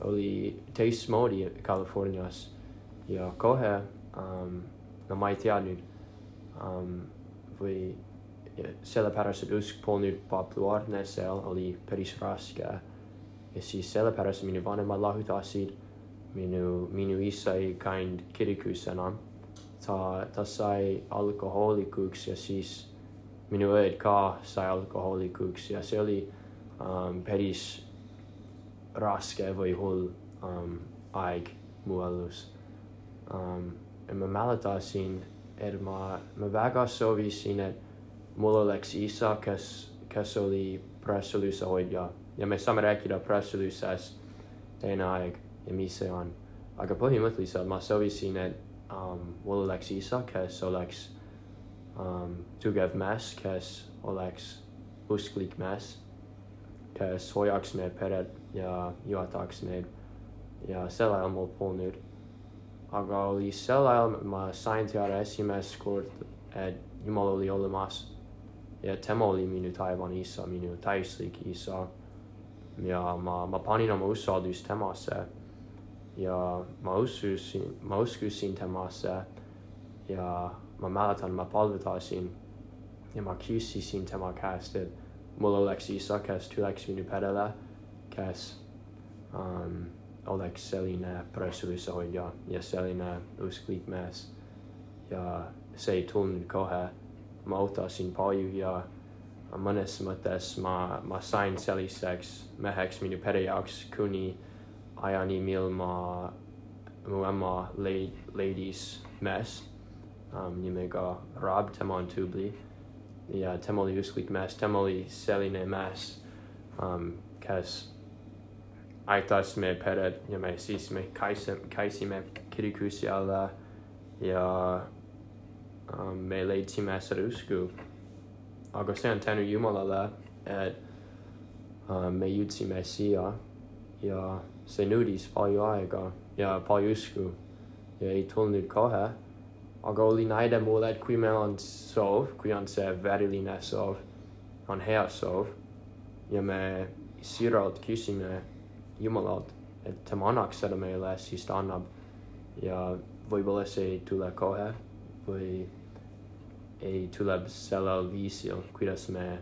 oli teistmoodi Californias ja kohe um, no ma ei teadnud um, või sellepärast, et usk polnud populaarne seal oli päris raske. ja siis sellepärast minu vanemad lahutasid, minu, minu isa ei käinud kirikus enam. ta, ta sai alkohoolikuks ja siis minu õed ka sai alkohoolikuks ja see oli um, päris raske või hull um, aeg mu elus. Um, ja ma mäletasin, et ma, ma väga soovisin, et mul oleks isa, kes, kes oli pressuluse hoidja. Ja me saame rääkida pressulusest teine aeg ja mis see on. aga põhimõtteliselt ma soovisin, et um, mul oleks isa, kes oleks um, tugev mees, kes oleks usklik mees, kes hoiaks meie peret ja juhataks neid ja sel ajal mul polnud. aga oli sel ajal ma sain teada esimest kord, et Jumal oli olemas ja tema oli minu taevani isa, minu täislik isa. ja ma, ma panin oma usaldust temasse ja ma ususin, ma uskusin temasse ja ma mäletan, ma palvetasin ja ma küsisin tema käest, et mul oleks isa, kes tuleks minu perele, kes um, oleks selline pressulishoidja ja selline usklik mees. ja see ei tulnud kohe. ma ootasin palju ja mõnes mõttes ma, ma sain selliseks meheks minu pere jaoks kuni ajani, mil ma, mu ema leid, leidis mees um, nimega Rob, tema on tubli. Ja tema oli usklik mees, tema oli selline mees um,, kes aitas me peret ja me siis me käisime, käisime kirikus jälle ja um, me leidsime seda usku. aga see on tänu Jumalale, et um, me jõudsime siia ja see nõudis palju aega ja palju usku ja ei tulnud kohe aga oli näide mulle, et kui meil on soov, kui on see veriline soov, on hea soov ja me siiralt küsime Jumalalt, et tema annaks seda meile, siis ta annab. ja võib-olla see ei tule kohe või ei tule sellel viisil, kuidas me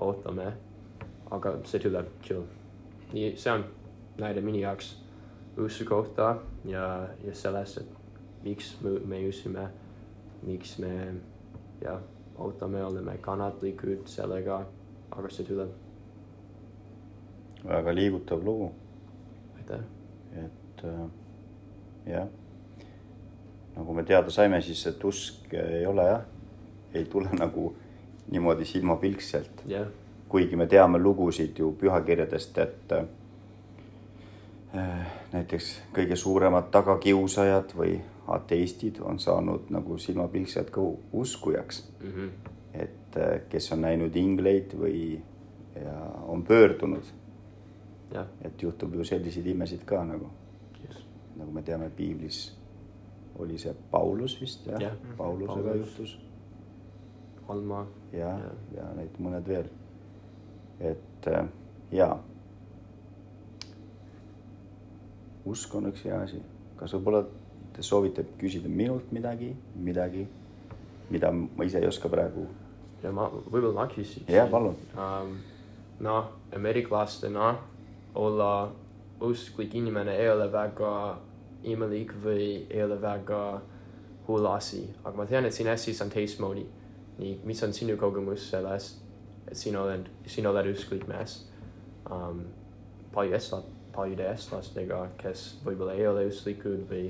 ootame. aga see tuleb küll. nii, see on näide minu jaoks usu kohta ja, ja sellest, et miks me, me usume, miks me jah, ootame, oleme kannatlikud sellega, aga see tuleb. väga liigutav lugu. aitäh. et äh, jah, nagu me teada saime, siis et usk ei ole jah, ei tule *laughs* nagu niimoodi silmapilkselt jah. kuigi me teame lugusid ju pühakirjadest, et äh, näiteks kõige suuremad tagakiusajad või ateistid on saanud nagu silmapilkselt ka uskujaks mm. -hmm. et äh, kes on näinud ingleid või ja on pöördunud. et juhtub ju selliseid imesid ka nagu yes., nagu me teame, piiblis oli see Paulus vist jah ja, ja, Paulusega Paulus. juhtus. Alma. ja, ja., ja neid mõned veel. et äh, ja. Usk on üks hea asi, kas võib-olla te soovite küsida minult midagi, midagi, mida ma ise ei oska praegu. ja ma, võib-olla ma küsiksin. jah, palun um,. noh, ameeriklastena olla usklik inimene ei ole väga imelik või ei ole väga hull asi, aga ma tean, et siin Eestis on teistmoodi. nii, mis on sinu kogemus sellest, et sina oled, sina oled usklik mees um,? palju eestla-, paljude eestlastega, kes võib-olla ei ole usklikud või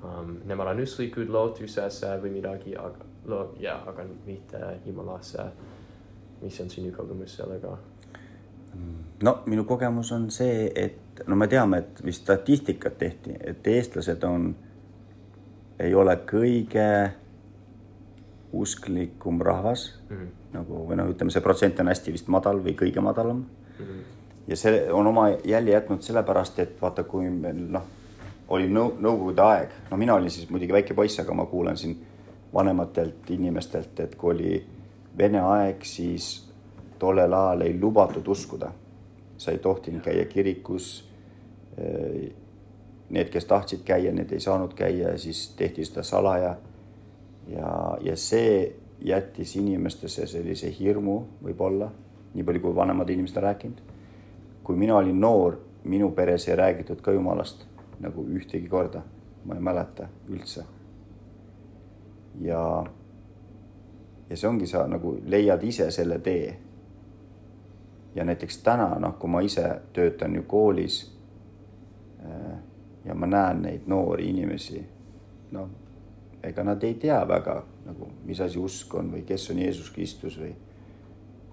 um, nemad on usklikud lootusesse või midagi, aga lo-, jaa, aga mitte jumalasse. mis on sinu kogemus sellega? no minu kogemus on see, et no me teame, et vist statistikat tehti, et eestlased on, ei ole kõige usklikum rahvas mm -hmm. nagu või noh, ütleme, see protsent on hästi vist madal või kõige madalam mm. -hmm. Ja see on oma jälje jätnud sellepärast, et vaata, kui meil noh oli nõu-, nõukogude aeg, no mina olin siis muidugi väike poiss, aga ma kuulen siin vanematelt inimestelt, et kui oli Vene aeg, siis tollel ajal ei lubatud uskuda. sa ei tohtinud käia kirikus. Need, kes tahtsid käia, need ei saanud käia ja siis tehti seda salaja. ja, ja see jättis inimestesse sellise hirmu võib-olla, nii palju kui vanemad inimesed on rääkinud. Kui mina olin noor, minu peres ei räägitud ka jumalast nagu ühtegi korda, ma ei mäleta üldse. ja, ja see ongi, sa nagu leiad ise selle tee. ja näiteks täna, noh, kui ma ise töötan ju koolis äh, ja ma näen neid noori inimesi, noh, ega nad ei tea väga nagu, mis asi usk on või kes on Jeesus Kristus või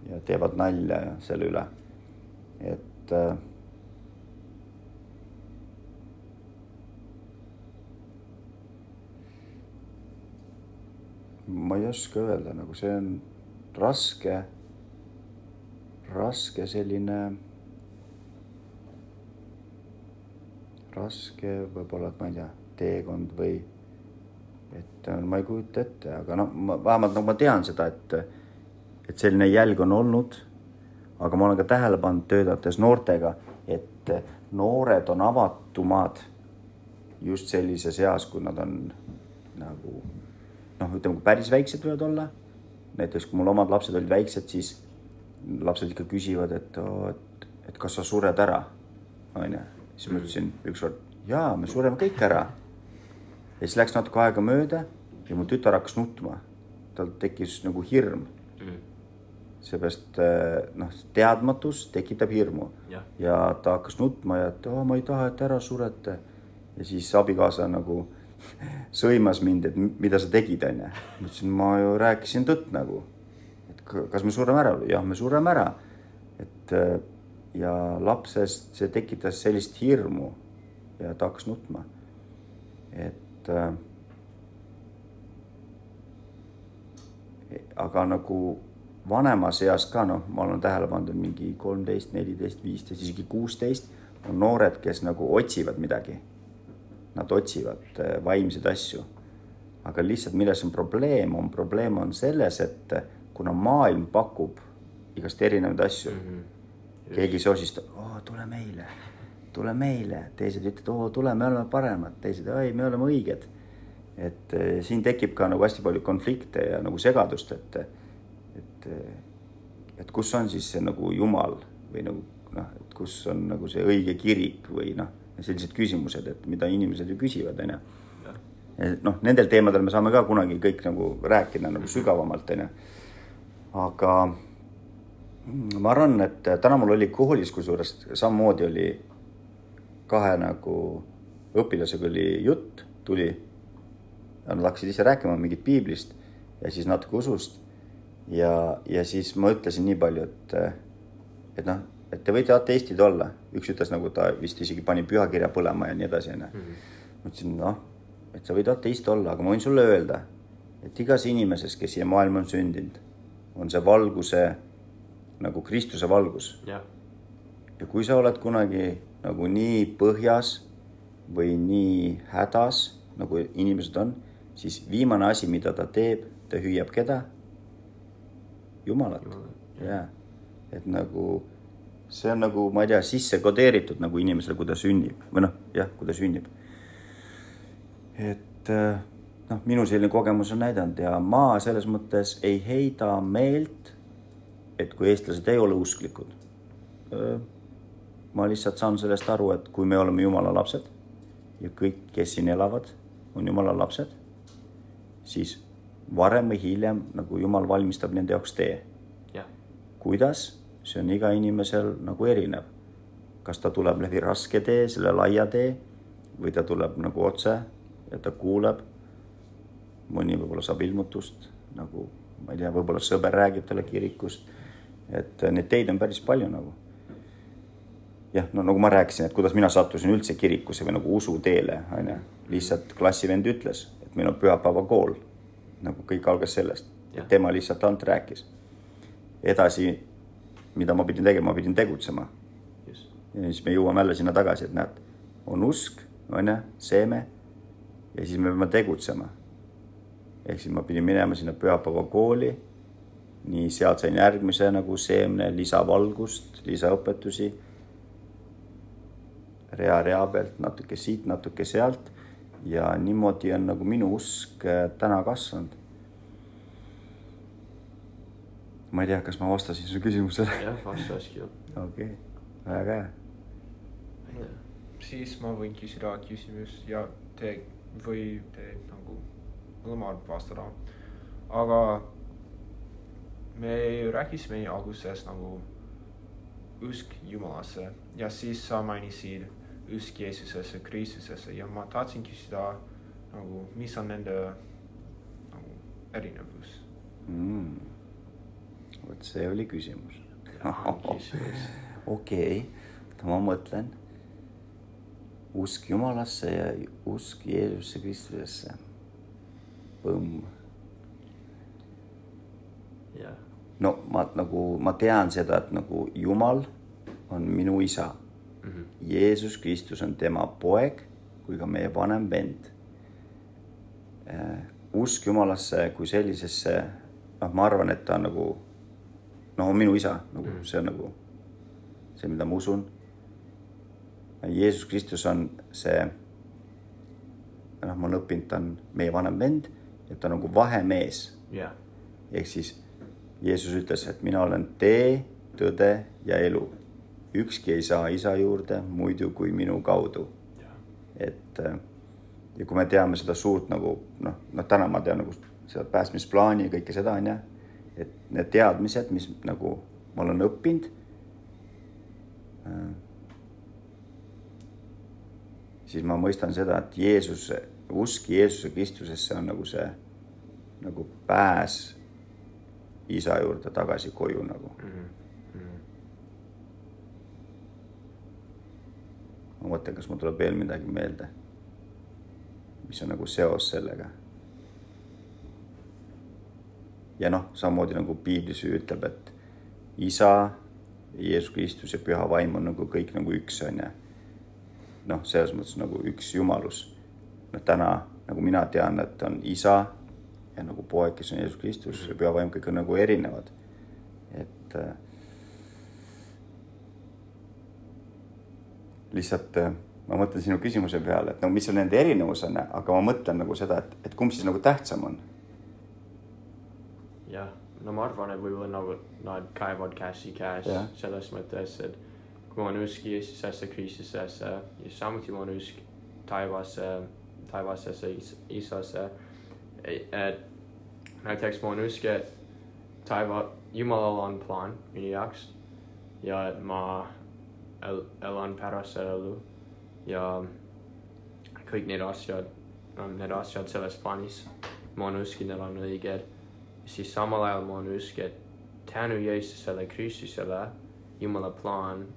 ja teevad nalja selle üle. et äh, ma ei oska öelda, nagu see on raske, raske selline, raske võib-olla, et ma ei tea, teekond või et äh, ma ei kujuta ette, aga noh, ma vähemalt nagu ma tean seda, et et selline jälg on olnud. Aga ma olen ka tähele pannud töötades noortega, et noored on avatumad just sellises eas, kui nad on nagu noh, ütleme, päris väiksed võivad olla. näiteks kui mul omad lapsed olid väiksed, siis lapsed ikka küsivad, et, et, et kas sa sured ära, onju. siis ma ütlesin ükskord, jaa, me sureme kõik ära. ja siis läks natuke aega mööda ja mu tütar hakkas nutma. tal tekkis nagu hirm. Seepärast eh, noh, teadmatus tekitab hirmu jah, ja ta hakkas nutma ja et oh, ma ei taha, et ära surete. ja siis abikaasa nagu *laughs* sõimas mind, et mida sa tegid, onju. ma ütlesin, ma ju rääkisin tõtt nagu. et kas me sureme ära? jah, me sureme ära. et äh, ja lapsest see tekitas sellist hirmu ja ta hakkas nutma. et äh, aga nagu vanemas eas ka noh, ma olen tähele pannud, et mingi kolmteist, neliteist, viisteist, isegi kuusteist on noored, kes nagu otsivad midagi. Nad otsivad eh, vaimseid asju. aga lihtsalt milles on probleem, on probleem on selles, et kuna maailm pakub igast erinevaid asju mm, -hmm. keegi sosistab, oo tule meile, tule meile, teised ütlevad, oo tule, me oleme paremad, teised, ei, me oleme õiged et eh, siin tekib ka nagu hästi palju konflikte ja nagu segadust, et, et, et kus on siis see nagu Jumal või nagu noh, et kus on nagu see õige kirik või noh, sellised küsimused, et mida inimesed ju küsivad, onju. noh, nendel teemadel me saame ka kunagi kõik nagu rääkida nagu sügavamalt, onju. aga ma arvan, et täna mul oli koolis, kusjuures samamoodi oli kahe nagu õpilasega oli jutt, tuli nad hakkasid ise rääkima mingit piiblist ja siis natuke usust. ja, ja siis ma ütlesin nii palju, et, et noh, et te võite ateistid olla, üks ütles nagu ta vist isegi pani pühakirja põlema ja nii edasi, onju. ma ütlesin, noh, et sa võid ateist olla, aga ma võin sulle öelda, et igas inimeses, kes siia maailma on sündinud, on see valguse nagu Kristuse valgus ja kui sa oled kunagi nagu nii põhjas või nii hädas, nagu inimesed on, siis viimane asi, mida ta teeb, ta hüüab keda? Jumalat. jaa, et nagu see on nagu, ma ei tea, sisse kodeeritud nagu inimesele, kui ta sünnib või noh, jah, kui ta sünnib. et eh, noh, minu selline kogemus on näidanud ja ma selles mõttes ei heida meelt, et kui eestlased ei ole usklikud. ma lihtsalt saan sellest aru, et kui me oleme jumala lapsed ja kõik, kes siin elavad, on jumala lapsed, siis varem või hiljem nagu jumal valmistab nende jaoks tee jah, kuidas, see on iga inimesel nagu erinev. kas ta tuleb läbi raske tee, selle laia tee või ta tuleb nagu otse ja ta kuuleb. mõni võib-olla saab ilmutust nagu, ma ei tea, võib-olla sõber räägib talle kirikust. et neid teid on päris palju nagu. jah, no nagu ma rääkisin, et kuidas mina sattusin üldse kirikusse või nagu usuteele, onju. lihtsalt klassivend ütles, et meil on pühapäevakool. Nagu kõik algas sellest, et tema lihtsalt ainult rääkis edasi, mida ma pidin tegema, ma pidin tegutsema. just, ja siis me jõuame jälle sinna tagasi, et näed, on usk, on ju, seeme ja siis me peame tegutsema. ehk siis ma pidin minema sinna pühapäevakooli. nii sealt sain järgmise nagu seemne, lisavalgust, lisaõpetusi. rea rea pealt natuke siit, natuke sealt ja niimoodi on nagu minu usk äh, täna kasvanud. ma ei tea, kas ma vastasin su küsimusele. jah, vastu hästi jah. okei okay., väga hea. siis ma võin küsida küsimust ja te või te nagu mõlemad vastada. aga me rääkisime alguses nagu usk Jumalasse ja siis sa mainisid usk Jeesusesse, Kristusesse ja ma tahtsin küsida nagu, mis on nende nagu erinevus? mm.. vot see oli küsimus. *laughs* okei, oota ma mõtlen. usk Jumalasse ja usk Jeesuse Kristusesse. Põmm. jah, no ma nagu, ma tean seda, et nagu Jumal on minu isa Mhm. Jeesus Kristus on tema poeg kui ka meie vanem vend. usk Jumalasse kui sellisesse, noh, ma arvan, et ta on nagu, noh, on minu isa, nagu Mhm. see on nagu see, mida ma usun. Jeesus Kristus on see, noh, ma olen õppinud, ta on meie vanem vend ja ta on nagu vahemees jah, ehk siis Jeesus ütles, et mina olen tee, tõde ja elu. Ükski ei saa isa juurde muidu kui minu kaudu. et äh, ja kui me teame seda suurt nagu noh, noh, täna ma tean nagu seda päästmisplaani ja kõike seda onju, et need teadmised, mis nagu ma olen õppinud äh,. siis ma mõistan seda, et Jeesus, usk Jeesuse Kristusesse on nagu see nagu pääs isa juurde tagasi koju nagu. Ma mõtlen, kas mul tuleb veel midagi meelde, mis on nagu seos sellega. ja noh, samamoodi nagu piiblis ütleb, et isa, Jeesus Kristus ja püha vaim on nagu kõik nagu üks onju. noh, selles mõttes nagu üks jumalus. noh, täna nagu mina tean, et on isa ja nagu poeg, kes on Jeesus Kristus ja püha vaim, kõik on nagu erinevad. et äh, lihtsalt äh, ma mõtlen sinu küsimuse peale, et no mis seal nende erinevus on, aga ma mõtlen nagu seda, et, et kumb siis nagu tähtsam on. jah, no ma arvan, et võib-olla nagu nad käivad käsikäes Jah. selles mõttes, et kui on usk Jeesusesse, Kristusesse ja samuti on usk taevasse, taevasesse is- isasse. et näiteks ma usk, et taeva, Jumalal on plaan minu jaoks ja et ma elan pärast seda elu ja kõik need asjad, need asjad selles plaanis, ma olen usk, et need on õiged siis samal ajal ma olen usk, et tänu Jeesusele Kristusele Jumala plaan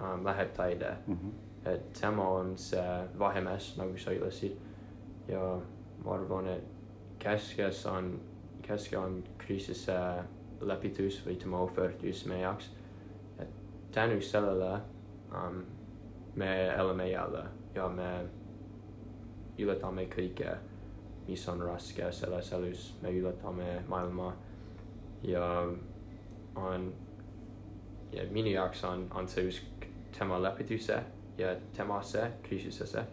um, läheb täide mm. -hmm. et tema on see vahemees, nagu sa ütlesid. ja ma arvan, et keskes on, keskel on Kristuse lepitus või tema ohverdus meie jaoks. et tänu sellele um, me elame jälle ja me ületame kõike, mis on raske selles elus, me ületame maailma ja on ja minu jaoks on, on see usk tema lepituse ja temasse, Kristusesse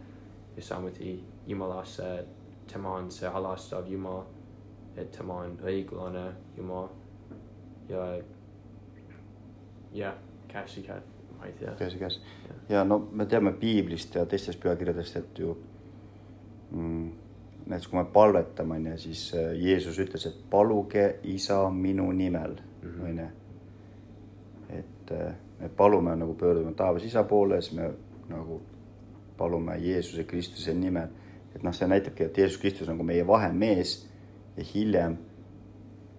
ja samuti Jumalasse, et tema on see halastav Jumal, et tema on õiglane Jumal ja jah, käsikäed, ma ei tea. käsikäes ja no me teame piiblist ja teistest pühakirjadest, et ju mm, näiteks kui me palvetame onju, siis äh, Jeesus ütles, et paluge isa minu nimel Mhm. onju. et äh, me palume nagu pöördume taevas isa poole, siis me nagu palume Jeesuse Kristuse nimel. et noh, see näitabki, et Jeesus Kristus on nagu meie vahemees ja hiljem,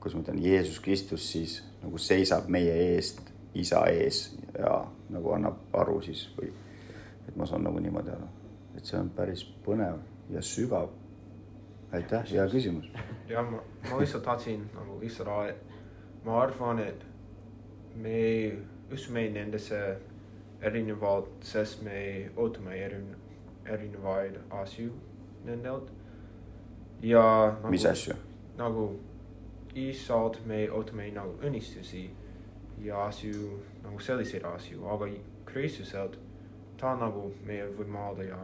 kuidas ma ütlen, Jeesus Kristus siis nagu seisab meie eest isa ees ja nagu annab aru siis või et ma saan nagu niimoodi aru, et see on päris põnev ja sügav. aitäh, hea küsimus. ja ma, ma lihtsalt tahtsin nagu lisada, et ma arvan, et me usume nendesse erinevalt, sest me ootame erin-, erinevaid asju nendelt. ja nagu, mis asju? nagu isalt me ootame nagu õnnistusi ja asju nagu selliseid asju, aga Kristuselt ta nagu meie võimaldaja.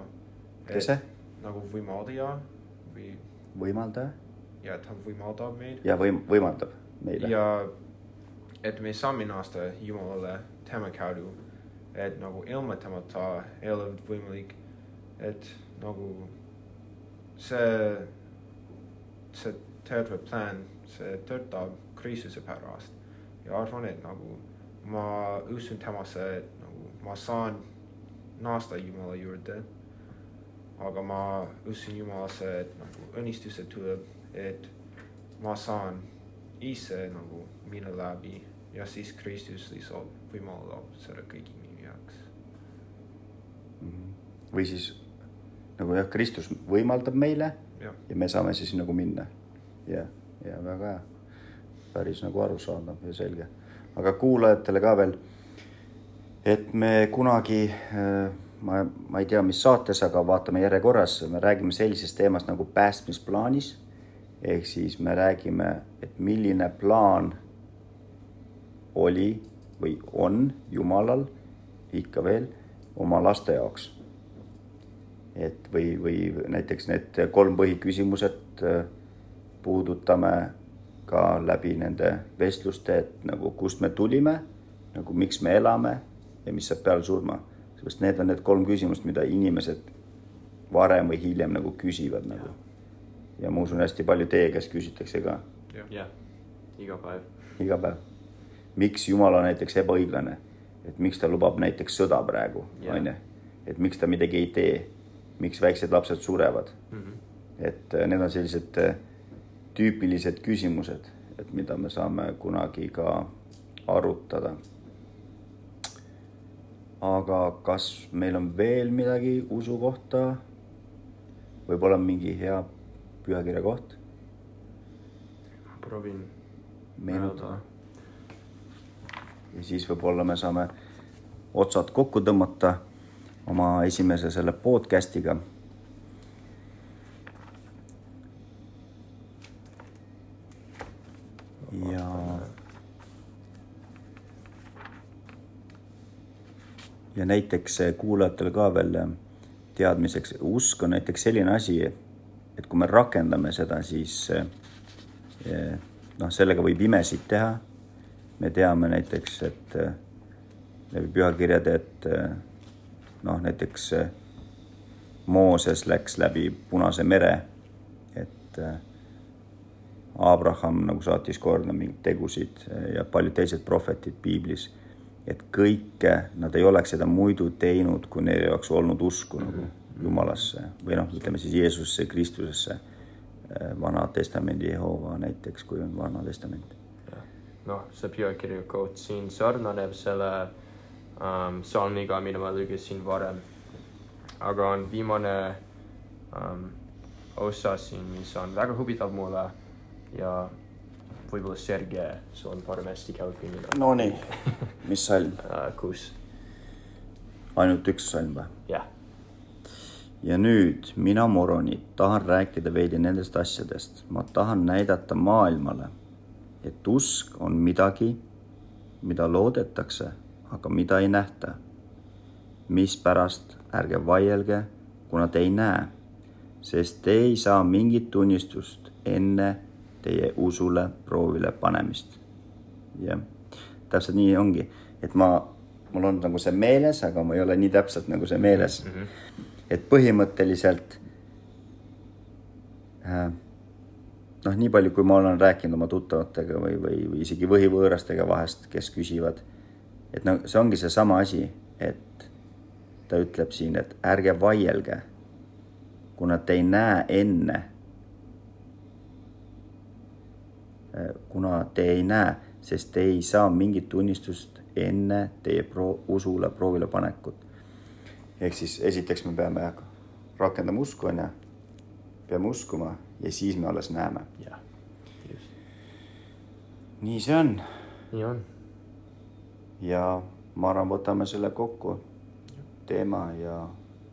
kes see? nagu võimaldaja või võimaldaja ja ta võimaldab meid ja võim-, võimaldab meile. ja et me saame naasta Jumalale tema kaudu, et nagu ilma temata ei ole võimalik, et nagu see, see terve plaan, see töötab Kristuse pärast ja arvan, et nagu ma usun temasse, et nagu ma saan naasta Jumala juurde. aga ma usun Jumalasse, et nagu õnnistused tuleb, et ma saan ise nagu minna läbi ja siis Kristus lihtsalt võimaldab seda kõigi minu jaoks. Mhm. või siis nagu jah, Kristus võimaldab meile jah, ja me saame siis nagu minna. ja, ja väga hea. Päris nagu arusaadav ja selge. aga kuulajatele ka veel et me kunagi, ma, ma ei tea, mis saates, aga vaatame järjekorras, me räägime sellisest teemast nagu päästmisplaanis. ehk siis me räägime, et milline plaan oli või on Jumalal ikka veel oma laste jaoks. et või, või näiteks need kolm põhiküsimused äh, puudutame ka läbi nende vestluste, et nagu kust me tulime, nagu miks me elame ja mis saab peale surma. sest need on need kolm küsimust, mida inimesed varem või hiljem nagu küsivad nagu. ja ma usun, hästi palju teie käest küsitakse ka. jah, iga päev. iga päev. miks Jumal on näiteks ebaõiglane, et miks ta lubab näiteks sõda praegu, onju, et miks ta midagi ei tee, miks väiksed lapsed surevad mm. -hmm. et äh, need on sellised äh, tüüpilised küsimused, et mida me saame kunagi ka arutada. aga kas meil on veel midagi usu kohta? võib-olla mingi hea pühakirja koht? proovin meenutada. ja siis võib-olla me saame otsad kokku tõmmata oma esimese selle podcast'iga ja. ja näiteks kuulajatele ka veel teadmiseks, usk on näiteks selline asi, et kui me rakendame seda, siis eh, noh, sellega võib imesid teha. me teame näiteks, et eh, läbi pühakirjade, et eh, noh, näiteks Mooses läks läbi Punase mere, et Abraham nagu saatis korda mingeid tegusid ja paljud teised prohvetid piiblis. et kõike nad ei oleks seda muidu teinud, kui neil ei oleks olnud usku nagu Jumalasse või noh, ütleme siis Jeesusesse, Kristusesse. Vana Testamendi Jehova näiteks, kui on Vana Testament. noh, see pealkirja koht siin sarnaneb selle ähm, salmiga, mida ma lugesin varem. aga on viimane ähm, osa siin, mis on väga huvitav mulle ja võib-olla Sergei, sul on parem keelt kui mina. Nonii, mis salm uh,? *laughs* kus? ainult üks salm või? jah. ja nüüd mina, Moroni, tahan rääkida veidi nendest asjadest. ma tahan näidata maailmale, et usk on midagi, mida loodetakse, aga mida ei nähta. mispärast ärge vaielge, kuna te ei näe, sest te ei saa mingit tunnistust enne teie usule proovile panemist. jah, täpselt nii ongi, et ma, mul on nagu see meeles, aga ma ei ole nii täpselt nagu see meeles mm. -hmm. et põhimõtteliselt äh, noh, nii palju, kui ma olen rääkinud oma tuttavatega või, või, või isegi võhivõõrastega vahest, kes küsivad, et no see ongi seesama asi, et ta ütleb siin, et ärge vaielge, kuna te ei näe enne Äh, kuna te ei näe, sest te ei saa mingit tunnistust enne teie pro-, usule proovile panekut. ehk siis esiteks me peame rakendama usku, onju. peame uskuma ja siis me alles näeme. jah, just. nii see on. nii on. ja ma arvan, võtame selle kokku, teema ja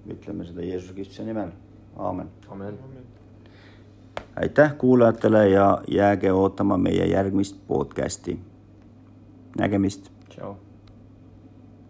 ütleme seda Jeesuse Kristuse nimel, aamen. amen, amen aitäh kuulajatele ja jääge ootama meie järgmist podcasti. nägemist. tšau